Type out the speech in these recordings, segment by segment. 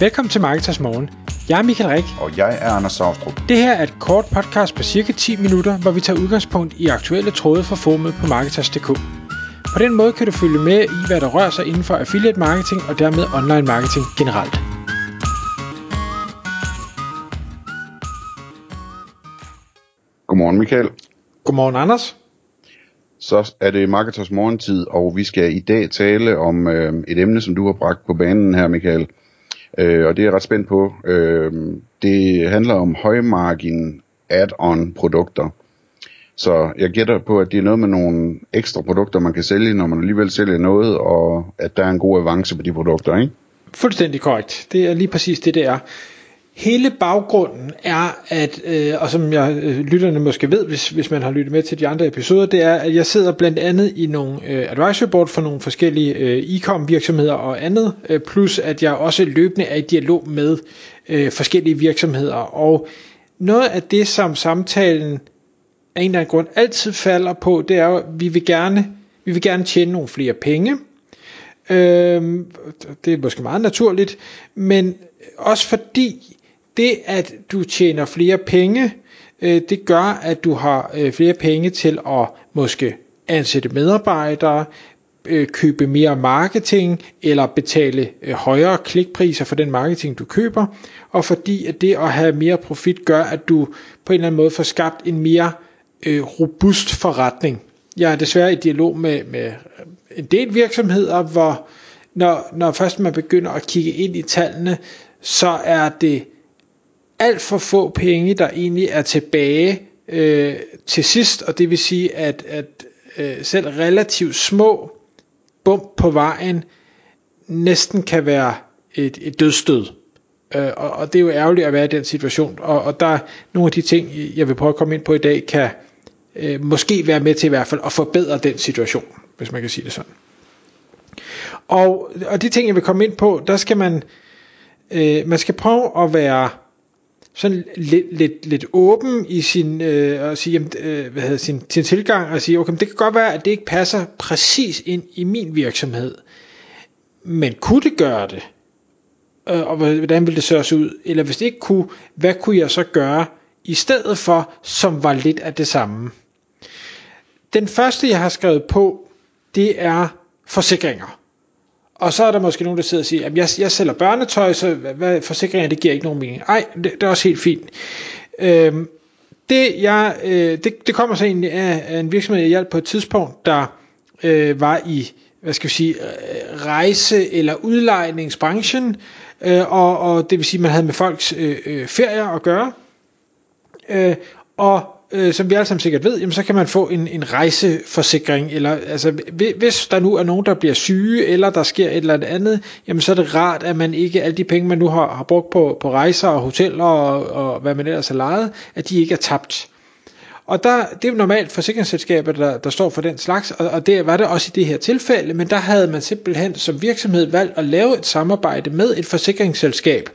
Velkommen til Marketers Morgen. Jeg er Michael Rik. Og jeg er Anders Saustrup. Det her er et kort podcast på cirka 10 minutter, hvor vi tager udgangspunkt i aktuelle tråde fra formet på Marketers.dk. På den måde kan du følge med i, hvad der rører sig inden for affiliate marketing og dermed online marketing generelt. Godmorgen Michael. Godmorgen Anders. Så er det Marketers morgentid, og vi skal i dag tale om øh, et emne, som du har bragt på banen her, Michael. Øh, og det er jeg ret spændt på. Øh, det handler om højmargin add-on produkter. Så jeg gætter på, at det er noget med nogle ekstra produkter, man kan sælge, når man alligevel sælger noget, og at der er en god avance på de produkter, ikke? Fuldstændig korrekt. Det er lige præcis det, det er. Hele baggrunden er, at, øh, og som jeg øh, lytterne måske ved, hvis, hvis man har lyttet med til de andre episoder, det er, at jeg sidder blandt andet i nogle øh, advisory board for nogle forskellige øh, e-com virksomheder og andet, øh, plus at jeg også løbende er i dialog med øh, forskellige virksomheder. Og noget af det, som samtalen af en eller anden grund altid falder på, det er jo, at vi vil gerne, vi vil gerne tjene nogle flere penge. Øh, det er måske meget naturligt, men også fordi det at du tjener flere penge, øh, det gør at du har øh, flere penge til at måske ansætte medarbejdere, øh, købe mere marketing eller betale øh, højere klikpriser for den marketing du køber, og fordi at det at have mere profit gør at du på en eller anden måde får skabt en mere øh, robust forretning. Jeg er desværre i dialog med, med en del virksomheder, hvor når, når først man begynder at kigge ind i tallene, så er det alt for få penge, der egentlig er tilbage øh, til sidst, og det vil sige, at, at øh, selv relativt små bump på vejen næsten kan være et, et dødstød. Øh, og, og det er jo ærgerligt at være i den situation, og, og der er nogle af de ting, jeg vil prøve at komme ind på i dag, kan øh, måske være med til i hvert fald at forbedre den situation, hvis man kan sige det sådan. Og, og de ting, jeg vil komme ind på, der skal man, øh, man skal prøve at være sådan lidt, lidt, lidt åben i sin, øh, og sige, jamen, øh, hvad hedder, sin, sin tilgang og sige, okay, men det kan godt være, at det ikke passer præcis ind i min virksomhed, men kunne det gøre det? Øh, og hvordan ville det så også ud? Eller hvis det ikke kunne, hvad kunne jeg så gøre i stedet for, som var lidt af det samme? Den første, jeg har skrevet på, det er forsikringer. Og så er der måske nogen, der sidder og siger, at jeg, jeg sælger børnetøj, så hvad, forsikringer, det giver ikke nogen mening. Nej, det, det er også helt fint. Øhm, det, jeg, øh, det, det kommer så egentlig af, af en virksomhed, jeg hjalp på et tidspunkt, der øh, var i hvad skal vi sige, øh, rejse- eller udlejningsbranchen, øh, og, og det vil sige, at man havde med folks øh, øh, ferier at gøre. Øh, og øh, som vi alle sammen sikkert ved, jamen, så kan man få en, en rejseforsikring, eller altså, hvis der nu er nogen, der bliver syge, eller der sker et eller andet, jamen så er det rart, at man ikke, alle de penge, man nu har, har brugt på, på rejser og hoteller og, og hvad man ellers har lejet, at de ikke er tabt. Og der, det er jo normalt forsikringsselskaber, der, der står for den slags, og, og det var det også i det her tilfælde, men der havde man simpelthen som virksomhed valgt at lave et samarbejde med et forsikringsselskab,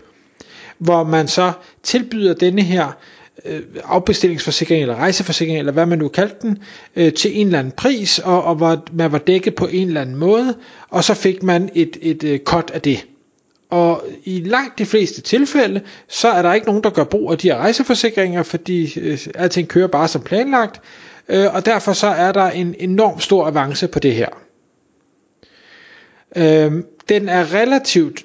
hvor man så tilbyder denne her øh, afbestillingsforsikring eller rejseforsikring eller hvad man nu kaldte den øh, til en eller anden pris og, og var, man var dækket på en eller anden måde og så fik man et, et øh, cut af det. Og i langt de fleste tilfælde så er der ikke nogen der gør brug af de her rejseforsikringer fordi øh, alting kører bare som planlagt øh, og derfor så er der en enorm stor avance på det her. Øh, den er relativt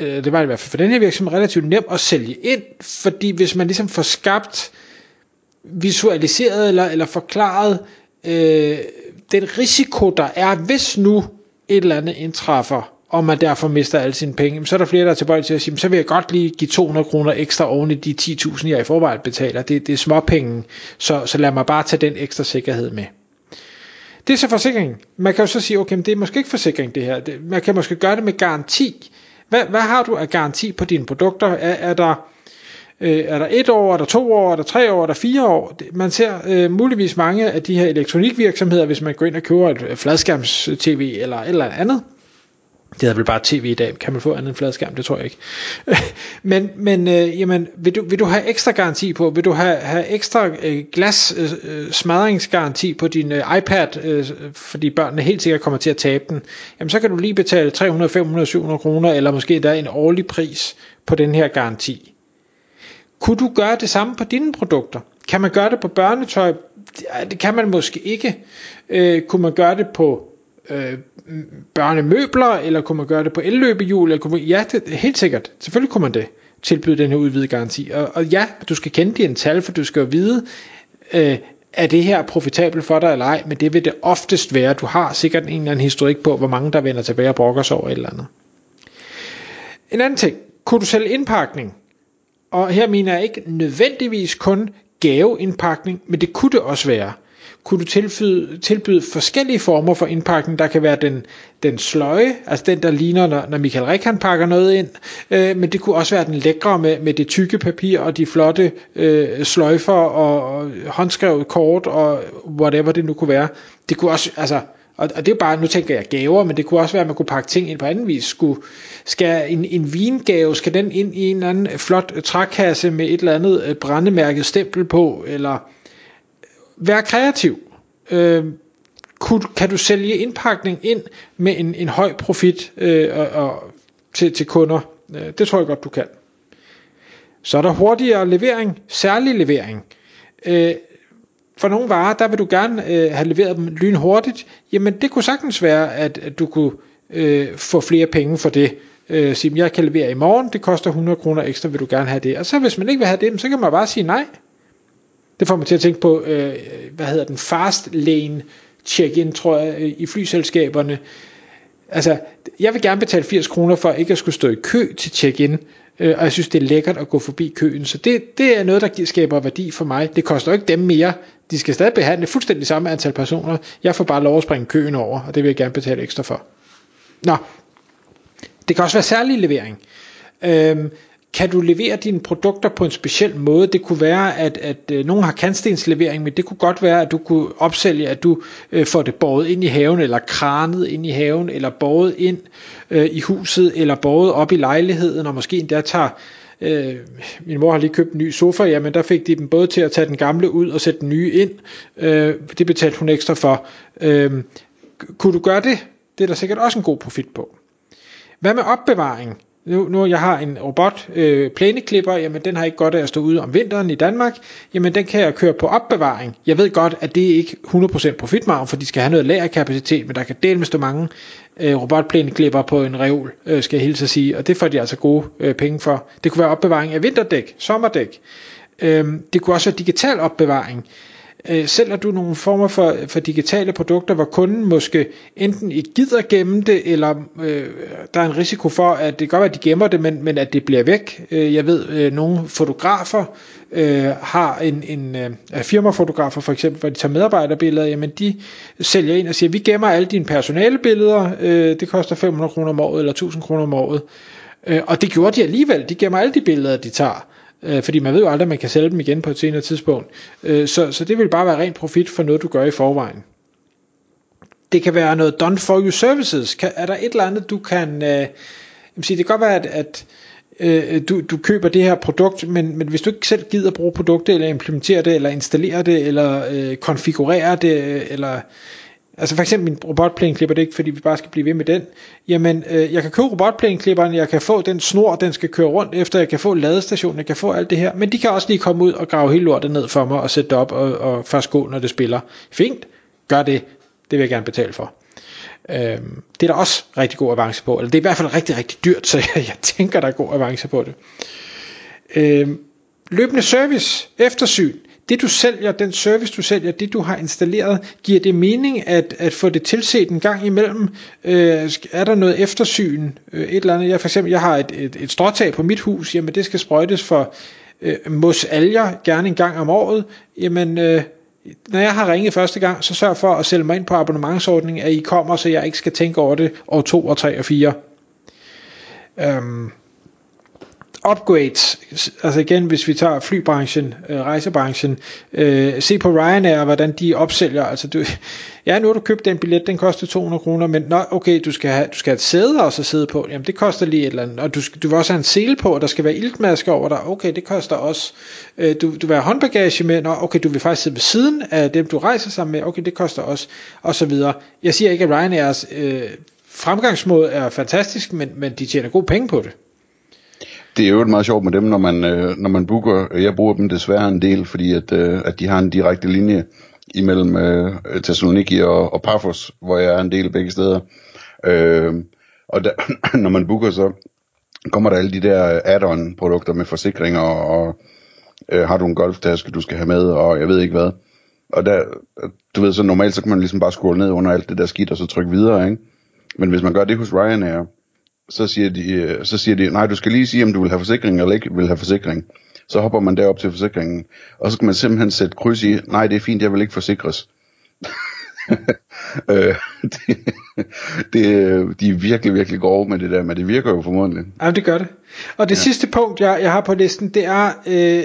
øh, det var i hvert fald for den her virksomhed, relativt nem at sælge ind, fordi hvis man ligesom får skabt, visualiseret eller, eller forklaret øh, den risiko, der er, hvis nu et eller andet indtræffer, og man derfor mister alle sine penge, så er der flere, der er tilbøjelige til at sige, så vil jeg godt lige give 200 kroner ekstra oven i de 10.000, jeg i forvejen betaler. Det, det er småpenge, så, så lad mig bare tage den ekstra sikkerhed med. Det er så forsikring. Man kan jo så sige, okay, men det er måske ikke forsikring det her. Det, man kan måske gøre det med garanti. Hvad, hvad har du af garanti på dine produkter? Er, er der øh, er der et år, er der to år, er der tre år, er der fire år? Man ser øh, muligvis mange af de her elektronikvirksomheder, hvis man går ind og køber et øh, fladskærms-tv eller et eller andet, det hedder vel bare tv i dag. Kan man få anden fladskærm? Det tror jeg ikke. men men øh, jamen, vil, du, vil du have ekstra garanti på? Vil du have, have ekstra øh, glas øh, øh smadringsgaranti på din øh, iPad, øh, fordi børnene helt sikkert kommer til at tabe den? Jamen så kan du lige betale 300, 500, 700 kroner, eller måske der en årlig pris på den her garanti. Kunne du gøre det samme på dine produkter? Kan man gøre det på børnetøj? Det kan man måske ikke. Øh, kunne man gøre det på øh, børnemøbler, eller kunne man gøre det på elløbehjul? Eller kunne man, ja, det, helt sikkert. Selvfølgelig kunne man det. Tilbyde den her udvidede garanti. Og, og ja, du skal kende dine tal, for du skal jo vide, øh, er det her profitabelt for dig eller ej, men det vil det oftest være. Du har sikkert en eller anden historik på, hvor mange der vender tilbage og brokker sig over et eller andet. En anden ting. Kunne du sælge indpakning? Og her mener jeg ikke nødvendigvis kun gaveindpakning, men det kunne det også være kunne du tilbyde, tilbyde forskellige former for indpakning. Der kan være den, den sløje, altså den der ligner, når, når Michael Rik han pakker noget ind, øh, men det kunne også være den lækre med, med det tykke papir og de flotte øh, sløjfer og, og håndskrevet kort og whatever det nu kunne være. Det kunne også, altså, og, og det er bare, nu tænker jeg gaver, men det kunne også være, at man kunne pakke ting ind på anden vis. Skulle, skal en, en vingave, skal den ind i en eller anden flot trækasse med et eller andet øh, brændemærket stempel på, eller Vær kreativ. Øh, kunne, kan du sælge indpakning ind med en, en høj profit øh, og, og, til, til kunder? Øh, det tror jeg godt, du kan. Så er der hurtigere levering, særlig levering. Øh, for nogle varer, der vil du gerne øh, have leveret dem lynhurtigt. Jamen det kunne sagtens være, at, at du kunne øh, få flere penge for det. Øh, sige, jeg kan levere i morgen, det koster 100 kroner ekstra, vil du gerne have det. Og så hvis man ikke vil have det, så kan man bare sige nej. Det får mig til at tænke på, øh, hvad hedder den, fast lane check-in, tror jeg, øh, i flyselskaberne. Altså, jeg vil gerne betale 80 kroner for ikke at skulle stå i kø til check-in, øh, og jeg synes, det er lækkert at gå forbi køen. Så det, det er noget, der skaber værdi for mig. Det koster ikke dem mere. De skal stadig behandle fuldstændig samme antal personer. Jeg får bare lov at springe køen over, og det vil jeg gerne betale ekstra for. Nå, det kan også være særlig levering. Øhm, kan du levere dine produkter på en speciel måde? Det kunne være, at, at øh, nogen har kantstenslevering, men det kunne godt være, at du kunne opsælge, at du øh, får det båret ind i haven, eller kranet ind i haven, eller båret ind øh, i huset, eller båret op i lejligheden, og måske endda tager Øh, min mor har lige købt en ny sofa, jamen der fik de dem både til at tage den gamle ud og sætte den nye ind. Øh, det betalte hun ekstra for. Øh, kunne du gøre det? Det er der sikkert også en god profit på. Hvad med opbevaring? Nu, nu jeg har en robot øh, plæneklipper, jamen den har ikke godt af at stå ude om vinteren i Danmark, jamen den kan jeg køre på opbevaring. Jeg ved godt, at det ikke 100% profitmargen, for de skal have noget lagerkapacitet, men der kan dele med stå mange øh, robotplæneklipper på en reol, øh, skal jeg hilse at sige, og det får de altså gode øh, penge for. Det kunne være opbevaring af vinterdæk, sommerdæk. Øh, det kunne også være digital opbevaring øh, Øh, sælger du nogle former for, for digitale produkter, hvor kunden måske enten ikke gider gemme det, eller øh, der er en risiko for, at det kan godt være, at de gemmer det, men, men at det bliver væk. Øh, jeg ved, øh, nogle fotografer øh, har en, en øh, firmafotografer for eksempel, hvor de tager medarbejderbilleder, jamen de sælger ind og siger, vi gemmer alle dine personalebilleder, øh, det koster 500 kroner om året, eller 1000 kroner om året. Øh, og det gjorde de alligevel, de gemmer alle de billeder, de tager øh, fordi man ved jo aldrig, at man kan sælge dem igen på et senere tidspunkt. Øh, så, så det vil bare være ren profit for noget, du gør i forvejen. Det kan være noget done for you services. Kan, er der et eller andet, du kan... Øh, sige, det kan godt være, at, at øh, du, du køber det her produkt, men, men hvis du ikke selv gider bruge produktet, eller implementere det, eller installere det, eller øh, konfigurere det, øh, eller Altså for eksempel min robotplæneklipper, det er ikke fordi vi bare skal blive ved med den. Jamen, øh, jeg kan købe robotplæneklipperen, jeg kan få den snor, den skal køre rundt efter, jeg kan få ladestationen, jeg kan få alt det her. Men de kan også lige komme ud og grave hele lortet ned for mig og sætte det op og, og først gå, når det spiller. Fint, gør det. Det vil jeg gerne betale for. Øhm, det er der også rigtig god avance på. Eller det er i hvert fald rigtig, rigtig dyrt, så jeg, jeg tænker, der er god avance på det. Øhm, løbende service, eftersyn det du sælger, den service du sælger, det du har installeret, giver det mening at, at få det tilset en gang imellem? Øh, er der noget eftersyn? Øh, et eller andet. Jeg, for eksempel, jeg har et, et, et stråtag på mit hus, jamen det skal sprøjtes for øh, mos alger, gerne en gang om året. Jamen, øh, når jeg har ringet første gang, så sørg for at sælge mig ind på abonnementsordningen, at I kommer, så jeg ikke skal tænke over det år 2 og 3 og 4. Øhm, upgrades, altså igen, hvis vi tager flybranchen, øh, rejsebranchen, øh, se på Ryanair, hvordan de opsælger, altså du, ja, nu har du købt den billet, den koster 200 kroner, men nå, okay, du skal have, du skal have et sæde også at sidde på, jamen det koster lige et eller andet, og du, skal, du vil også have en sele på, og der skal være iltmaske over dig, okay, det koster også, øh, du, du vil have håndbagage med, nå, okay, du vil faktisk sidde ved siden af dem, du rejser sammen med, okay, det koster også, og så videre. Jeg siger ikke, at Ryanairs øh, fremgangsmåde er fantastisk, men, men de tjener gode penge på det. Det er jo meget sjovt med dem, når man, øh, når man booker. Jeg bruger dem desværre en del, fordi at, øh, at de har en direkte linje imellem øh, Thessaloniki og, og Paphos, hvor jeg er en del begge steder. Øh, og der, når man booker, så kommer der alle de der add-on produkter med forsikringer, og, og øh, har du en golftaske, du skal have med, og jeg ved ikke hvad. Og der, du ved, så normalt, så kan man ligesom bare scrolle ned under alt det der skidt, og så trykke videre, ikke? Men hvis man gør det hos Ryanair, så siger, de, øh, så siger de, nej, du skal lige sige, om du vil have forsikring eller ikke vil have forsikring. Så hopper man derop til forsikringen, og så skal man simpelthen sætte kryds i, nej, det er fint, jeg vil ikke forsikres. øh, det, det, de er virkelig, virkelig grove med det der, men det virker jo formodentlig. Ja, det gør det. Og det ja. sidste punkt, jeg, jeg har på listen, det er, øh,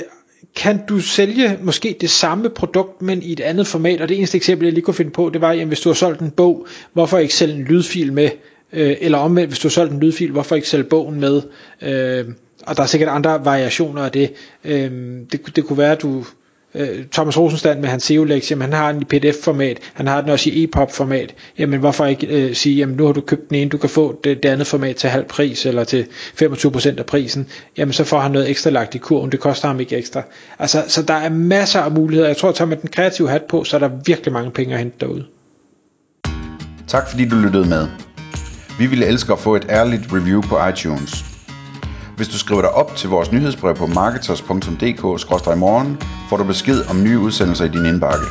kan du sælge måske det samme produkt, men i et andet format? Og det eneste eksempel, jeg lige kunne finde på, det var, jamen, hvis du har solgt en bog, hvorfor ikke sælge en lydfil med? Øh, eller omvendt, hvis du har solgt en lydfil, hvorfor ikke sælge bogen med? Øh, og der er sikkert andre variationer af det. Øh, det, det kunne være, at du øh, Thomas Rosenstand med hans SEO-lektie, han har den i PDF-format, han har den også i EPUB-format, jamen hvorfor ikke øh, sige, jamen nu har du købt den ene, du kan få det, det andet format til halv pris, eller til 25% af prisen, jamen så får han noget ekstra lagt i kurven, det koster ham ikke ekstra. Altså, så der er masser af muligheder, jeg tror, at tager med den kreative hat på, så er der virkelig mange penge at hente derude. Tak fordi du lyttede med. Vi ville elske at få et ærligt review på iTunes. Hvis du skriver dig op til vores nyhedsbrev på marketers.dk-morgen, får du besked om nye udsendelser i din indbakke.